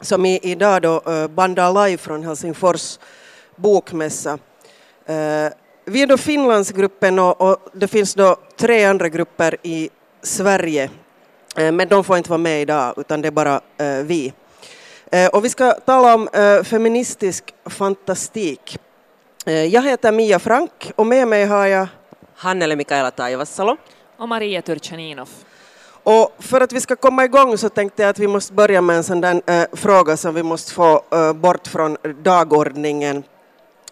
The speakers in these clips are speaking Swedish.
som i, idag då uh, bandar live från Helsingfors bokmässa. Uh, vi är då Finlandsgruppen och, och det finns då tre andra grupper i Sverige uh, men de får inte vara med idag utan det är bara vi. Och vi ska tala om feministisk fantastik. Jag heter Mia Frank och med mig har jag Hannele Mikaela Taivassalo. Och Maria Turchaninov. Och för att vi ska komma igång så tänkte jag att vi måste börja med en sån där äh, fråga som vi måste få äh, bort från dagordningen.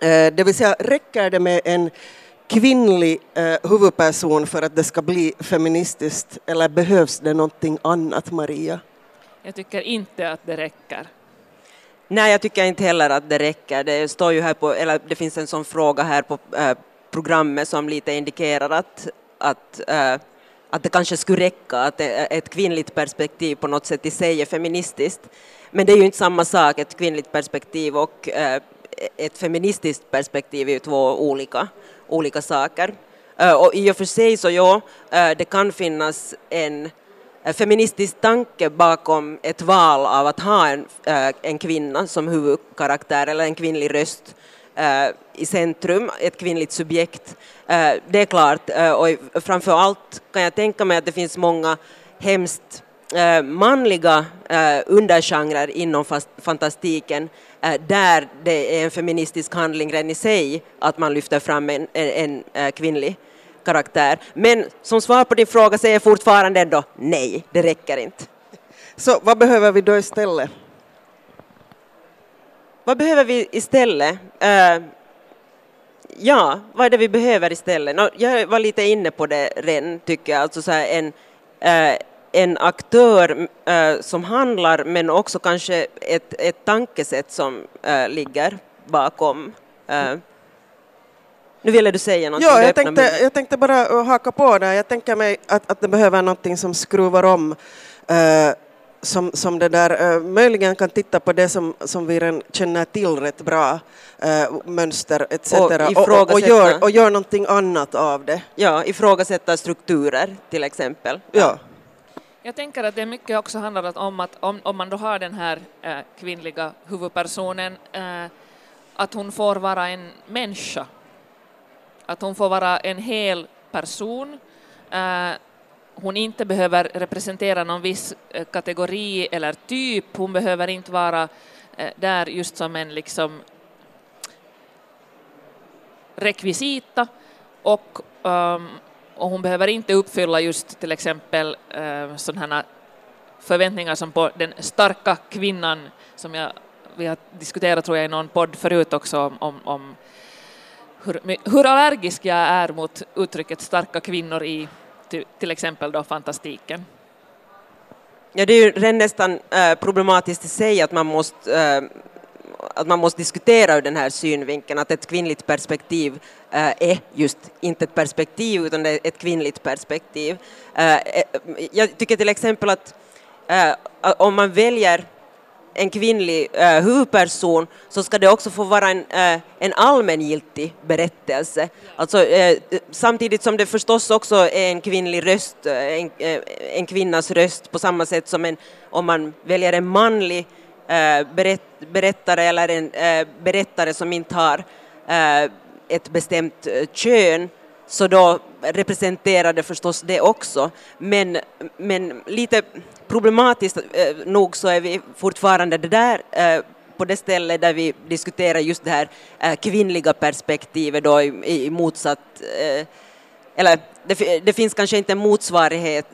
Äh, det vill säga, räcker det med en kvinnlig äh, huvudperson för att det ska bli feministiskt eller behövs det någonting annat, Maria? Jag tycker inte att det räcker. Nej, jag tycker inte heller att det räcker. Det står ju här på, eller det finns en sån fråga här på äh, programmet som lite indikerar att, att äh, att det kanske skulle räcka, att ett kvinnligt perspektiv på något sätt i sig är feministiskt. Men det är ju inte samma sak, ett kvinnligt perspektiv och eh, ett feministiskt perspektiv är ju två olika, olika saker. Eh, och i och för sig så ja, eh, det kan finnas en feministisk tanke bakom ett val av att ha en, en kvinna som huvudkaraktär eller en kvinnlig röst Eh, i centrum, ett kvinnligt subjekt. Eh, det är klart, eh, och framför allt kan jag tänka mig att det finns många hemskt manliga undergenrer inom fantastiken där det är en feministisk handling redan i sig att man lyfter fram en, en, en kvinnlig karaktär. Men som svar på din fråga säger jag fortfarande ändå nej, det räcker inte. Så vad behöver vi då istället? Vad behöver vi istället? Uh, ja, vad är det vi behöver istället? No, jag var lite inne på det redan, tycker jag. Alltså så en, uh, en aktör uh, som handlar, men också kanske ett, ett tankesätt som ligger bakom. Nu ville du säga något. Ja, jag tänkte, jag tänkte bara haka på där. Jag tänker mig att, att det behöver någonting som skruvar om som, som det där, uh, möjligen kan titta på det som, som vi redan känner till rätt bra, uh, mönster etc. Och, och, och, och, gör, och gör någonting annat av det. Ja, ifrågasätta strukturer till exempel. Ja. ja. Jag tänker att det mycket också handlar om att om, om man då har den här äh, kvinnliga huvudpersonen, äh, att hon får vara en människa. Att hon får vara en hel person. Hon inte behöver representera någon viss eh, kategori eller typ. Hon behöver inte vara eh, där just som en liksom rekvisita och, um, och hon behöver inte uppfylla just till exempel uh, sådana förväntningar som på den starka kvinnan som jag, vi har diskuterat tror jag i någon podd förut också om, om, om hur, hur allergisk jag är mot uttrycket starka kvinnor i till, till exempel då fantastiken. Ja, det är ju redan nästan äh, problematiskt i sig att man måste äh, att man måste diskutera ur den här synvinkeln, att ett kvinnligt perspektiv äh, är just inte ett perspektiv utan det är ett kvinnligt perspektiv. Äh, äh, jag tycker till exempel att om man väljer en kvinnlig uh, huvudperson så ska det också få vara en, uh, en allmängiltig berättelse. Alltså, uh, samtidigt som det förstås också är en kvinnlig röst, en, en kvinnas röst på samma sätt som en, om man väljer en manlig berätt, berättare eller en berättare som inte har ett bestämt kön så då representerar det förstås det också. Men, men lite problematiskt eh, nog så är vi fortfarande det där eh, på det stället där vi diskuterar just det här eh, kvinnliga perspektivet då i, i motsatt eller det, det, finns kanske inte en motsvarighet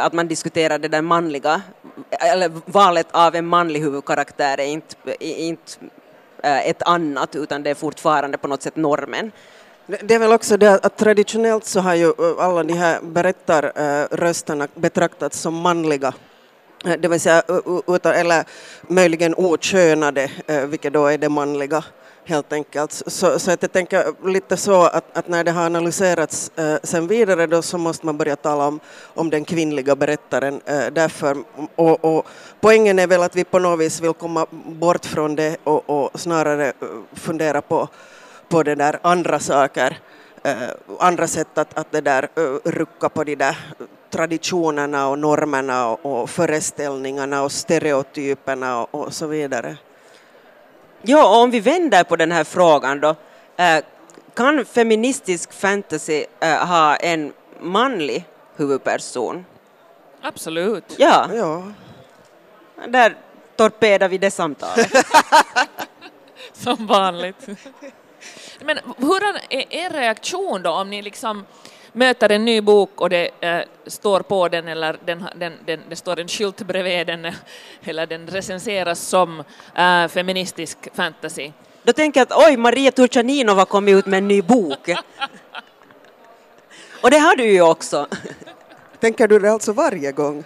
att man diskuterar det där manliga, eller valet av en manlig huvudkaraktär är inte, inte ett annat utan det är fortfarande på något sätt normen. Det är väl också det att traditionellt så har ju alla de här berättarrösterna betraktats som manliga Eh, det vill säga, utan, eller möjligen okönade, eh, vilket då är det manliga helt enkelt. Så, så att jag tänker lite så att, att när det har analyserats eh, sen vidare då så måste man börja tala om, om den kvinnliga berättaren eh, därför. Och, och, poängen är väl att vi på något vis vill komma bort från det och, och snarare eh, fundera på, på det där andra saker eh, andra sätt att, att det där rucka på de där traditionerna och normerna och, och föreställningarna och stereotyperna och, och så vidare. Ja, om vi vänder på den här frågan då. Eh, kan feministisk fantasy eh, ha en manlig huvudperson? Absolut. Ja. ja. Där torpedar vi det samtalet. Som vanligt. Men hur är er reaktion då om ni liksom möter en ny bok och det äh, står på den eller den, den, den, det står en skylt bredvid den eller den recenseras som äh, feministisk fantasy. Då tänker jag att oj, Maria Turchaninova kommit ut med en ny bok. och det har du ju också. Tänker du det alltså varje gång?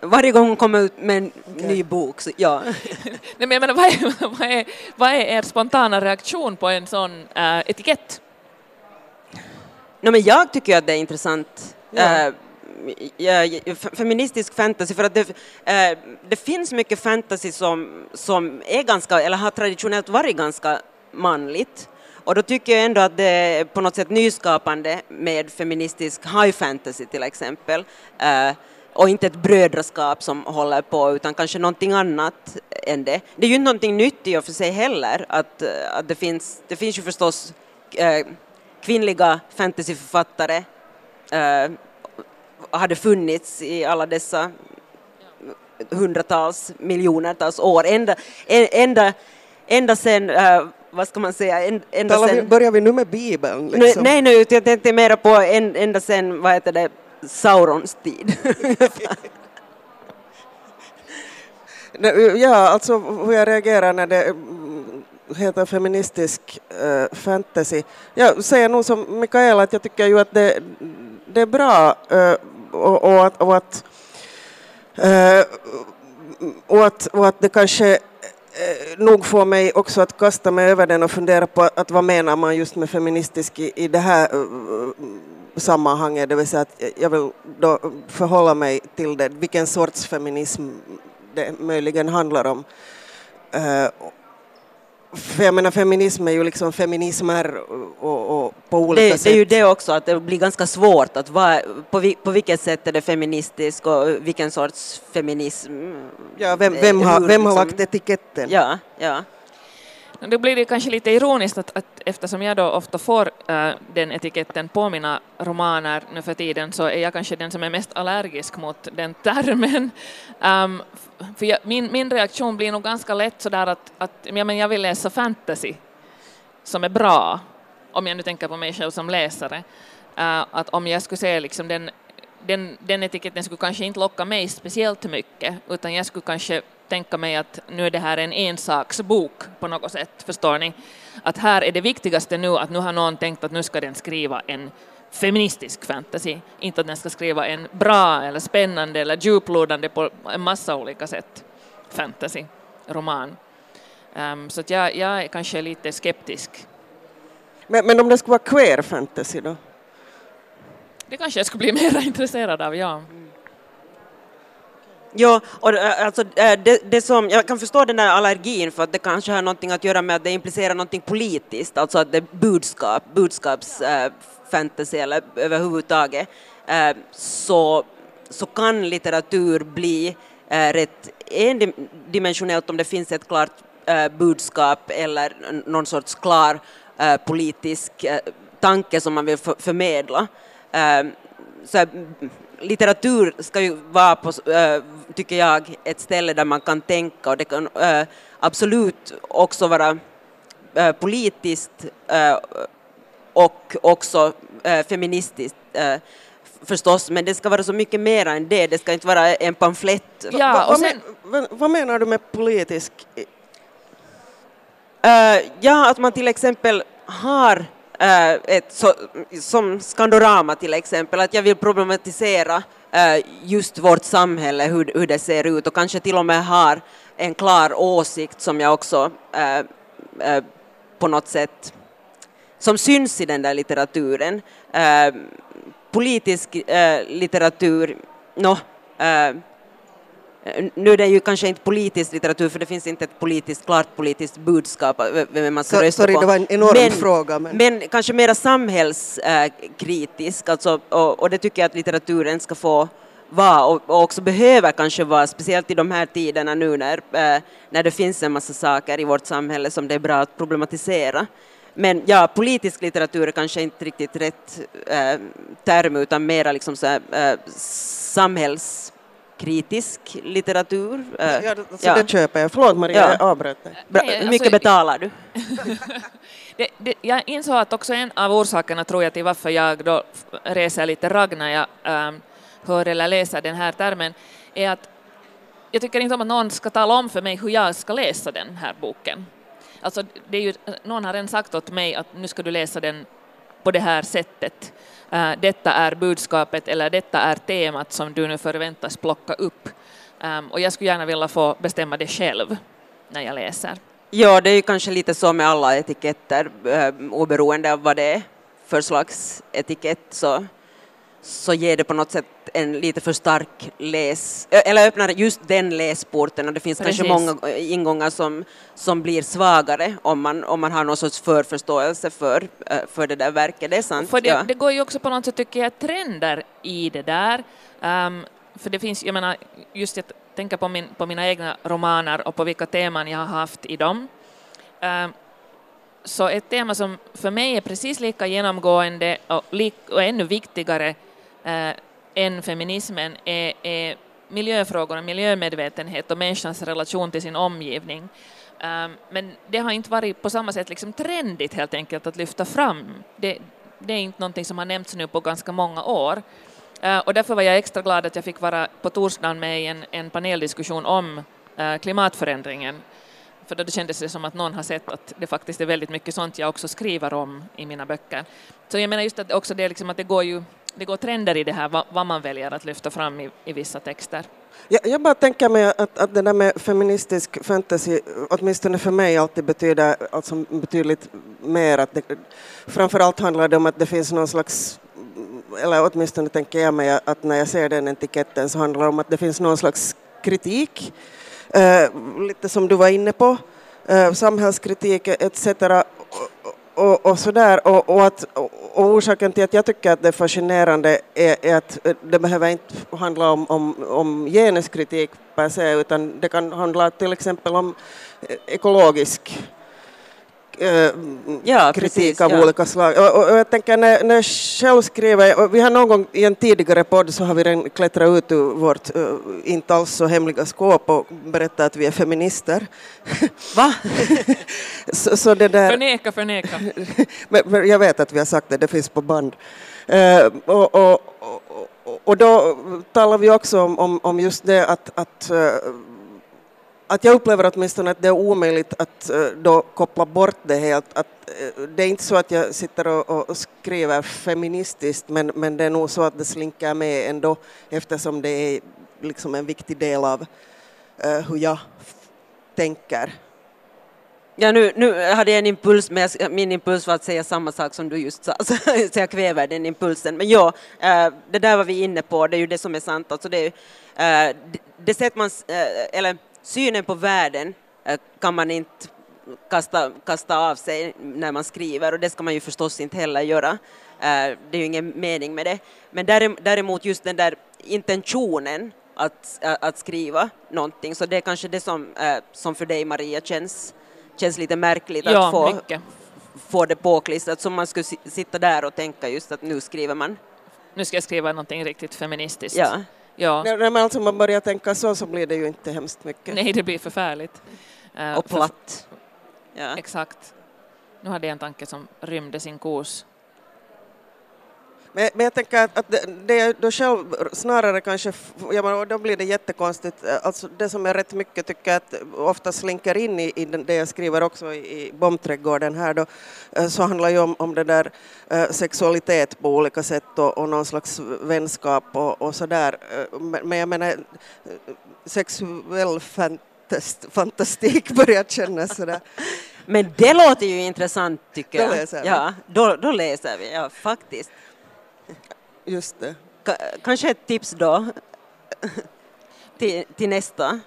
Varje gång hon kommer ut med en okay. ny bok, så ja. Nej, men jag menar, vad, är, vad, är, vad är er spontana reaktion på en sån äh, etikett? No, men jag tycker att det är intressant. Ja. Uh, feministisk fantasy, för att det, uh, det finns mycket fantasy som, som är ganska, eller har traditionellt varit ganska manligt. Och då tycker jag ändå att det är på något sätt nyskapande med feministisk high fantasy till exempel. Och inte ett brödraskap som håller på utan kanske någonting annat än det. Det är ju inte någonting nytt i och för sig heller att, att det finns, det finns ju förstås kvinnliga fantasyförfattare eh, hade funnits i alla dessa hundratals, miljonertals år. Ända, ända, ända sen, uh, vad ska man säga, ända sen... Vi, börjar vi nu med Bibeln? Liksom? Nej, nej, jag tänkte mera på ända sen, vad heter det, Saurons tid. ja, alltså hur jag reagerar när det heter feministisk uh, fantasy. Jag säger nog som Mikaela att jag tycker ju att det, det är bra uh, och, och, att, och, att, uh, och, att, och att det kanske nog får mig också att kasta mig över den och fundera på att vad menar man just med feministisk i, i det här sammanhanget, det vill säga att jag vill då förhålla mig till det, vilken sorts feminism det möjligen handlar om. För jag menar feminism är ju liksom feminismer och, och på olika det, sätt. Det är ju det också, att det blir ganska svårt att va, på, på vilket sätt är det feministiskt och vilken sorts feminism. Ja, vem, vem, har, vem har lagt etiketten? Ja, ja. Då blir det kanske lite ironiskt att, att eftersom jag då ofta får äh, den etiketten på mina romaner nu för tiden så är jag kanske den som är mest allergisk mot den termen. Um, för jag, min, min reaktion blir nog ganska lätt sådär att, att ja, men jag vill läsa fantasy som är bra, om jag nu tänker på mig själv som läsare. Uh, att om jag skulle se liksom den, den, den etiketten skulle kanske inte locka mig speciellt mycket, utan jag skulle kanske tänka mig att nu är det här en ensaksbok på något sätt, förstår ni? Att här är det viktigaste nu att nu har någon tänkt att nu ska den skriva en feministisk fantasy, inte att den ska skriva en bra eller spännande eller djuplodande på en massa olika sätt fantasy-roman. Um, så jag, jag är kanske lite skeptisk. Men, men om det skulle vara queer fantasy då? Det kanske jag skulle bli mer intresserad av, ja. Ja, och eh, alltså, eh, det, det, som, jag kan förstå den där allergin för att det kanske har någonting att göra med att det implicerar någonting politiskt, alltså att det är budskap, budskapsfantasy eh, äh, eller överhuvudtaget, äh, så, så kan litteratur bli äh, rätt endimensionellt om det finns ett klart budskap eller någon sorts klar politisk tanke som man vill förmedla. Så litteratur ska ju vara på, äh, tycker jag, ett ställe där man kan tänka och det kan äh, absolut också vara äh, politiskt och också feministiskt förstås, men det ska vara så mycket mer än det, det ska inte vara en pamflett. Ja, och sen... vad, vad menar du med politisk? ja, att man till exempel har Eh, ett, så, som Skandorama till exempel, att jag vill problematisera eh, just vårt samhälle, hur, hur det ser ut och kanske till och med har en klar åsikt som jag också eh, på något sätt som syns i den där litteraturen. Politisk litteratur, no, nu är det ju kanske inte politisk litteratur för det finns inte ett politiskt, klart politiskt budskap vem man ska rösta sorry, på. det var en enorm men, fråga. Men... men kanske mera samhällskritisk, alltså, och, och det tycker jag att litteraturen ska få vara och, och, också behöver kanske vara, speciellt i de här tiderna nu när, äh, när det finns en massa saker i vårt samhälle som det är bra att problematisera. Men ja, politisk litteratur är kanske inte riktigt rätt äh, term utan mera liksom så här, äh, samhällskritisk litteratur. Ja, alltså ja. Det köper jag. Förlåt Maria, ja. jag avbröt dig. Hur mycket alltså, betalar du? det, det, jag insåg att också en av orsakerna tror jag till varför jag då reser lite ragg när jag ähm, hör eller läser den här termen är att jag tycker inte om att någon ska tala om för mig hur jag ska läsa den här boken. Alltså, det är ju, någon har redan sagt åt mig att nu ska du läsa den på det här sättet. Eh, detta är budskapet eller detta är temat som du nu förväntas plocka upp. Ehm, och jag skulle gärna vilja få bestämma det själv när jag läser. Ja, det är ju kanske lite så med alla etiketter, eh, oberoende av vad det är för slags etikett så så ger det på något sätt en lite för stark läs, eller öppnar just den läsporten och det finns Precis. kanske många ingångar som, som blir svagare om man, om man har någon sorts förförståelse för, för det där verket, det är sant. För det, ja. det går ju också på något sätt, tycker jag, trender i det där. Um, för det finns, jag menar, just jag tänker på, min, på mina egna romaner och på vilka teman jag har haft i dem. Um, så ett tema som för mig är precis lika genomgående och, lik, och ännu viktigare eh, än feminismen är, är miljöfrågorna, miljömedvetenhet och människans relation till sin omgivning. Um, men det har inte varit på samma sätt liksom trendigt helt enkelt att lyfta fram. Det, det är inte någonting som har nämnts nu på ganska många år. Uh, och därför var jag extra glad att jag fick vara på torsdagen med i en, en paneldiskussion om uh, klimatförändringen. För då det kändes det som att någon har sett att det faktiskt är väldigt mycket sånt jag också skriver om i mina böcker. Så jag menar just att också det, liksom att det går ju det går trender i det här, vad, vad man väljer att lyfta fram i, i vissa texter. Jag, jag bara tänker mig att, att det där med feministisk fantasy, åtminstone för mig, alltid betyder alltså betydligt mer. Att det, framförallt handlar det om att det finns någon slags eller åtminstone tänker jag mig att när jag ser den etiketten så handlar det om att det finns någon slags kritik, eh, lite som du var inne på, eh, samhällskritik etc och, och sådär. Och, och, att, och orsaken till att jag tycker att det är fascinerande är, är att eh, det behöver inte handla om, om, om genuskritik per se, utan det kan handla till exempel om eh, ekologisk ja, kritik precis, av ja. olika slag. Och, och, och, jag tänker när, när jag själv skriver, vi har någon gång i en tidigare podd så har vi redan klättrat ut ur vårt uh, inte alls så hemliga skåp och berättat att vi är feminister. Va? så, så det där, förneka, förneka. men, men jag vet att vi har sagt det, det finns på band. Uh, och, och, och, då talar vi också om, om, om just det att, att uh, att jag upplever åtminstone att det är omöjligt att eh, då koppla bort det helt. Att, eh, det är inte så att jag sitter och, och, skriver feministiskt men, men det är nog så att det slinker med ändå eftersom det är liksom en viktig del av uh, hur jag tänker. Ja, nu, nu hade jag en impuls, men min impuls var att säga samma sak som du just sa, så, så jag kväver den impulsen. Men ja, det där var vi inne på, det är ju det som är sant. Alltså det, det, det sätt man, eller synen på världen eh, kan man inte kasta, kasta av sig när man skriver och det ska man ju förstås inte heller göra. Eh, det är ju ingen mening med det. Men däremot just den där intentionen att, eh, att skriva någonting, så det är kanske det som, som för dig Maria känns, känns lite märkligt ja, att få, mycket. få det påklistrat, som man skulle sitta där och tänka just att nu skriver man. Nu ska jag skriva någonting riktigt feministiskt. Ja. Ja. När man alltså man börjar tänka så så blir det ju inte hemskt mycket. Nej, det blir förfärligt. Uh, och platt. För, ja. Exakt. Nu hade jag en tanke som rymde sin kurs. Men, men jag tänker att, att det, det då själv snarare kanske, ja, men då blir det jättekonstigt, alltså det som jag rätt mycket tycker att ofta slinker in i, i det jag skriver också i, i bombträdgården här då, eh, så handlar ju om, om det där äh, sexualitet på olika sätt och, och någon slags vänskap och, och sådär. Men, men jag menar, sexuell fantast, fantastik börjar kännas sådär. Men det låter ju intressant tycker jag. Då läser vi. Ja, då, då läser vi, ja faktiskt. Just det. Ka kanske ett tips då till, till nästa.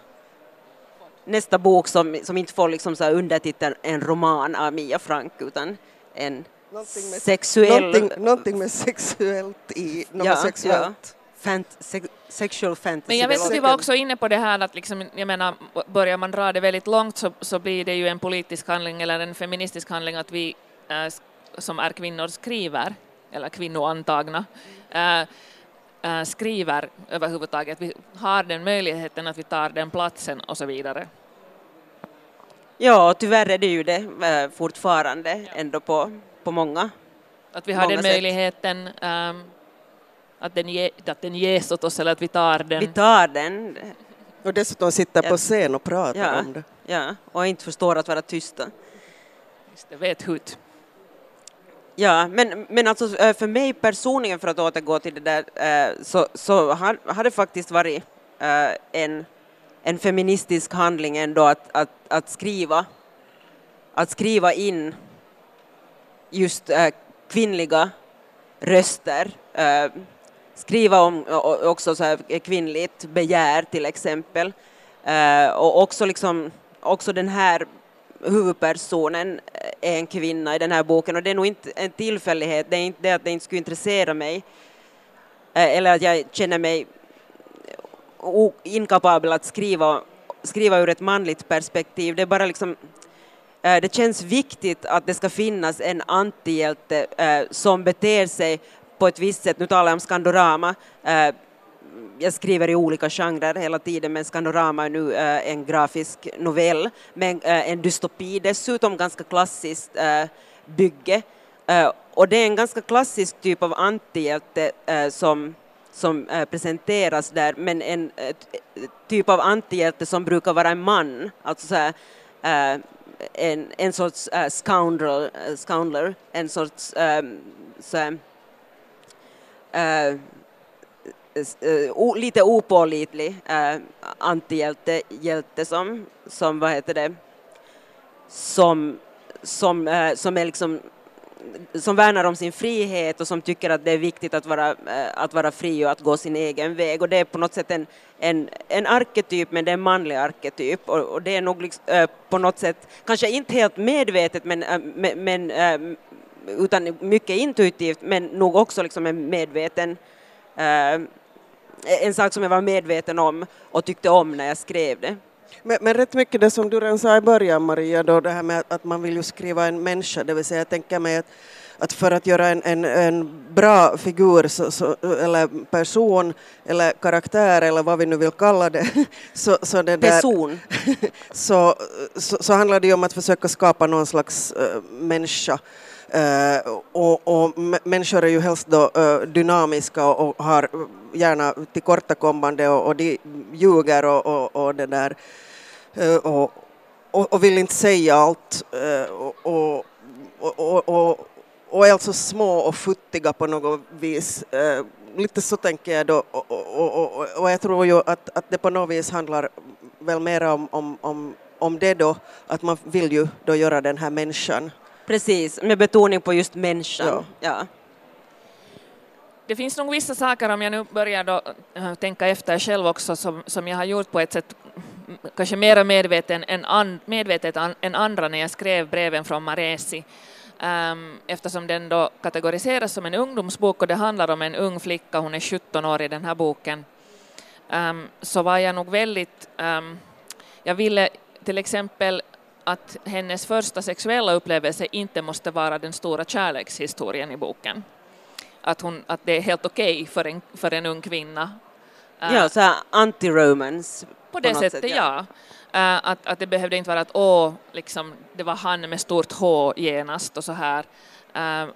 Nästa bok som, som inte får liksom så undertiteln en roman av Mia Frank utan en Någonting med, sexuell... någonting, någonting med sexuellt i, något Ja, sexuellt. Fant sex sexual fantasy. Men jag vet att vi var också inne på det här att liksom, jag menar, börjar man dra det väldigt långt så, så blir det ju en politisk handling eller en feministisk handling att vi äh, som är kvinnor skriver, eller kvinnoantagna, äh, äh, skriver överhuvudtaget. Vi har den möjligheten att vi tar den platsen och så vidare. Ja, tyvärr är det ju det äh, fortfarande ändå på, på många. Att vi har den sätt. möjligheten ähm, att, den ge, att den ges åt oss eller att vi tar den. Vi tar den, Och dessutom sitter Ja. på scen och pratar ja, om det. ja, och inte förstår att vara tysta. Just det, vet hut. Ja, men, men alltså eh, för mig personligen, för att återgå till det där, eh, så, så har, har det faktiskt varit eh, en, en feministisk handling ändå att, att, att skriva att skriva in just kvinnliga röster, skriva om också så här kvinnligt begär till exempel, och också liksom också den här huvudpersonen är en kvinna i den här boken och det är nog inte en tillfällighet, det är inte det att det inte skulle intressera mig eh, eller att jag känner mig inkapabel att skriva, skriva ur ett manligt perspektiv. Det är bara liksom eh, det känns viktigt att det ska finnas en antihjälte som beter sig på ett visst sätt. Nu talar jag om Skandorama. Jag skriver i olika genrer hela tiden, men Skandorama är nu äh, en grafisk novell, men äh, en dystopi. Dessutom, ganska klassiskt äh, bygge. Eh, och det är en ganska klassisk typ av antihjälte eh, som, som eh, presenteras där, men en eh, typ av antihjälte som brukar vara en man, alltså så här, en, en sorts äh, scoundrel, eh, scoundler, en sorts eh, så här, uh, lite opålitlig uh, antihjälte hjälte som, som, vad heter det, som, som, uh, som är liksom som värnar om sin frihet och som tycker att det är viktigt att vara, att vara fri och att gå sin egen väg. Och det är på något sätt en, en, en arketyp, men det är en manlig arketyp. Och, och det är nog liksom, på något sätt, kanske inte helt medvetet, men, men, utan mycket intuitivt, men nog också liksom en medveten en sak som jag var medveten om och tyckte om när jag skrev det. Men, men rätt mycket det som du redan sa i början Maria, då det här med att, att man vill ju skriva en människa, det vill säga jag tänker mig att, att för att göra en, en, en bra figur så, så, eller person eller karaktär eller vad vi nu vill kalla det, så, så, det där, Person. så, så, så handlar det ju om att försöka skapa någon slags uh, människa. Uh, och, och människor är ju helst då uh, dynamiska och, och har gärna tillkortakommande och, och de ljuger och, och, och det där och, och, vill inte säga allt och, och, och, och, är alltså små och futtiga på något vis. Uh, lite så tänker jag då och, och, och, och, jag tror ju att, att det på något vis handlar väl mer om, om, om, om det då, att man vill ju då göra den här människan Precis, med betoning på just människan. Ja. Ja. Det finns nog vissa saker, om jag nu börjar då, äh, tänka efter själv också, som, som jag har gjort på ett sätt kanske mer medveten än, an, medvetet an, än andra när jag skrev breven från Maresi. Um, eftersom den då kategoriseras som en ungdomsbok och det handlar om en ung flicka, hon är 17 år i den här boken, um, så var jag nog väldigt... Um, jag ville till exempel att hennes första sexuella upplevelse inte måste vara den stora kärlekshistorien i boken. Att, hon, att det är helt okej för, en, för en ung kvinna. Ja, så anti-romance. på det något sättet, sätt, ja. Eh, att, att det behövde inte vara att åh, liksom, det var han med stort H genast och så här. Äh,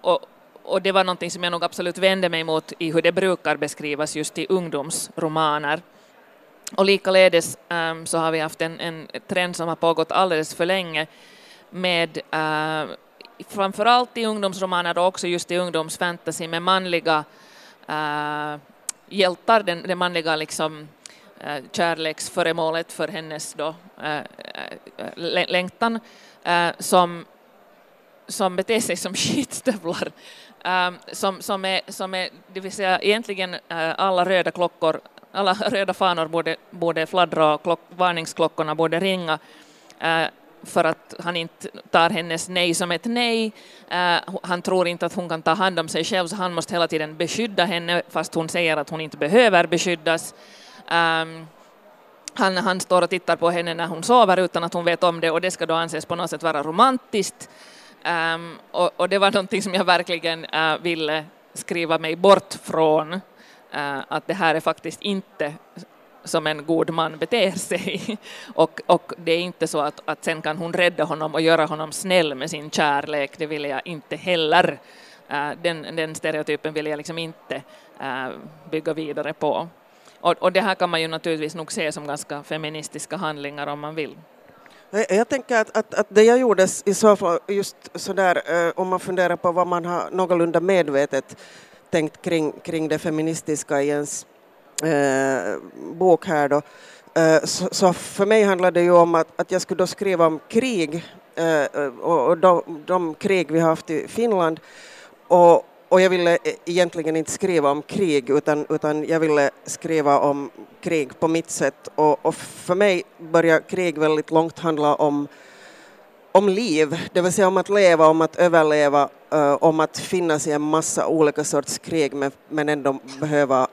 och, och det var någonting som jag nog absolut vände mig mot i hur det brukar beskrivas just i ungdomsromaner. Och likaledes um, så har vi haft en, en trend som har pågått alldeles för länge med uh, framförallt i ungdomsromaner och också just i ungdomsfantasy med manliga uh, hjältar, den, den manliga liksom, Eh, kärleksföremålet för hennes då, eh, eh, längtan som, som beter sig som skitstövlar. Som, som, är, som är, det vill säga egentligen alla röda klockor, alla röda fanor borde, borde fladdra och klock, varningsklockorna borde ringa för att han inte tar hennes nej som ett nej. Uh, han tror inte att hon kan ta hand om sig själv så han måste hela tiden beskydda henne fast hon säger att hon inte behöver beskyddas. Um, han, han står och tittar på henne när hon sover utan att hon vet om det och det ska då anses på något sätt vara romantiskt. Um, och, och, det var någonting som jag verkligen uh, ville skriva mig bort från. Uh, att det här är faktiskt inte som en god man beter sig. Och, och det är inte så att, att sen kan hon rädda honom och göra honom snäll med sin kärlek, det vill jag inte heller. Uh, den, den stereotypen vill jag liksom inte uh, bygga vidare på. Och, och det här kan man ju naturligtvis nog se som ganska feministiska handlingar om man vill. Jag tänker att, att, att det jag gjorde i så fall, just sådär, eh, om man funderar på vad man har någorlunda medvetet tänkt kring, kring det feministiska i ens eh, bok här då. Eh, så, så, för mig handlar det ju om att, att jag skulle då skriva om krig eh, och, och de, de, krig vi har haft i Finland. Och, och jag ville e- egentligen inte skriva om krig utan, utan jag ville skriva om krig på mitt sätt. Och, och för mig börjar krig väldigt långt handla om om liv, det vill säga om att leva, om att överleva, uh, om att finnas i en massa olika sorts krig men, men ändå behöva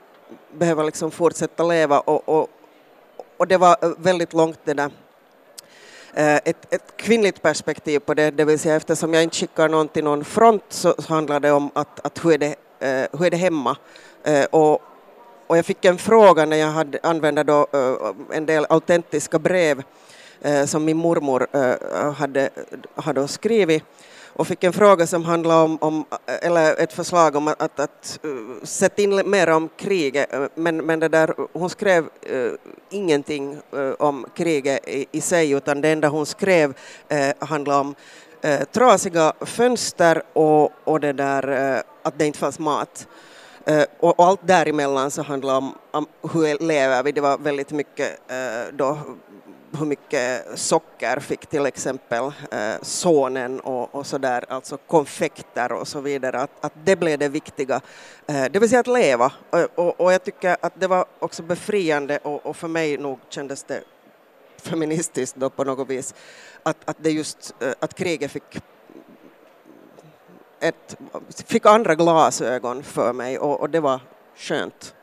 behöva liksom fortsätta leva. Och, och, och det var väldigt långt det där. Eh, ett, ett kvinnligt perspektiv på det, det vill säga eftersom jag inte skickar någon till någon front så, handlar det om att, att hur, är det, eh, hur är det hemma? Eh, och, och jag fick en fråga när jag hade, använde då, en del autentiska brev som min mormor hade, hade skrivit och fick en fråga som handlade om, om eller ett förslag om att, att, att sätta in mer om kriget, men, men det där, hon skrev uh, ingenting uh, om kriget i, i, sig, utan det enda hon skrev uh, handlade om uh, trasiga fönster och, och det där, uh, att det inte fanns mat. Uh, och, och, allt däremellan så handlade om, om hur lever vi. Det var väldigt mycket uh, då hur mycket socker fick till exempel eh, sonen och, och så där, alltså konfekter och så vidare, att, att det blev det viktiga, eh, det vill säga att leva. Och, och, och, jag tycker att det var också befriande och, och för mig nog kändes det feministiskt då på något vis, att, att det just, eh, att kriget fick ett, fick andra glasögon för mig och, och det var skönt.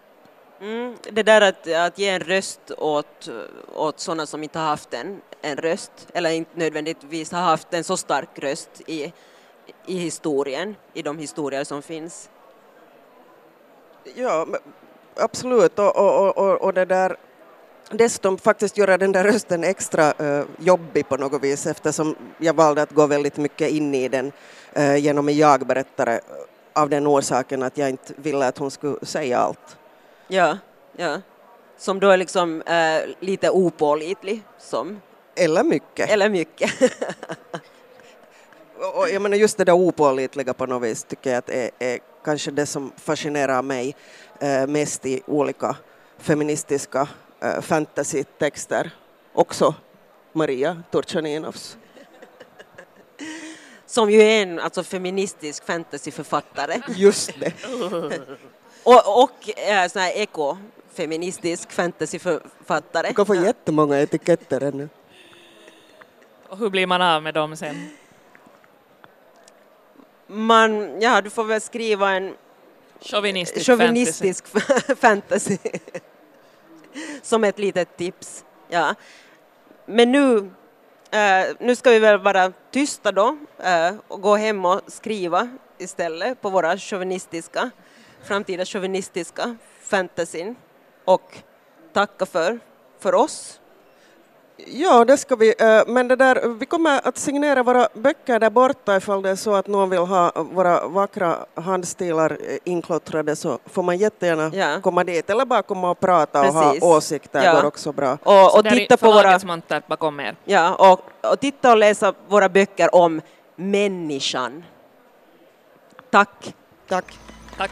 Mm, det där att, att ge en röst åt, åt sådana som inte har haft en, en röst, eller inte nödvändigtvis har haft en så stark röst i, i historien, i de historier som finns. Ja, absolut, och, och, och, och det där dessutom faktiskt göra den där rösten extra uh, jobbig på något vis eftersom jag valde att gå väldigt mycket in i den uh, genom en jag-berättare eh, av den orsaken att jag inte ville att hon skulle säga allt. Ja, ja. Som då är liksom äh, lite opålitlig som... Eller mycket. Eller mycket. och jag menar just det där opålitliga på något vis tycker jag att är, är kanske det som fascinerar mig äh, mest i olika feministiska äh, fantasy-texter. Också Maria Turchaninovs. Som ju är en alltså, feministisk fantasyförfattare. Just det. Och, och äh, sån här ekofeministisk fantasyförfattare. Du kan få jättemånga etiketter ännu. Och hur blir man av med dem sen? Man, ja, du får väl skriva en chauvinistisk, chauvinistisk fantasy. fantasy. Som ett litet tips. Ja. Men nu, äh, nu ska vi väl vara tysta då äh, och gå hem och skriva istället på våra chauvinistiska framtida chauvinistiska fantasyn och tacka för, för oss. Ja, det ska vi. eh, Men det där, vi kommer att signera våra böcker där borta ifall det är så att någon vill ha våra vackra handstilar eh, inklottrade så får man jättegärna Ja. komma dit eller bara komma och prata Precis. och ha åsikter Ja. går också bra. Och, och titta på våra, bakom er. ja, och, och titta och läsa våra böcker om människan. Tack. Tack. Tack.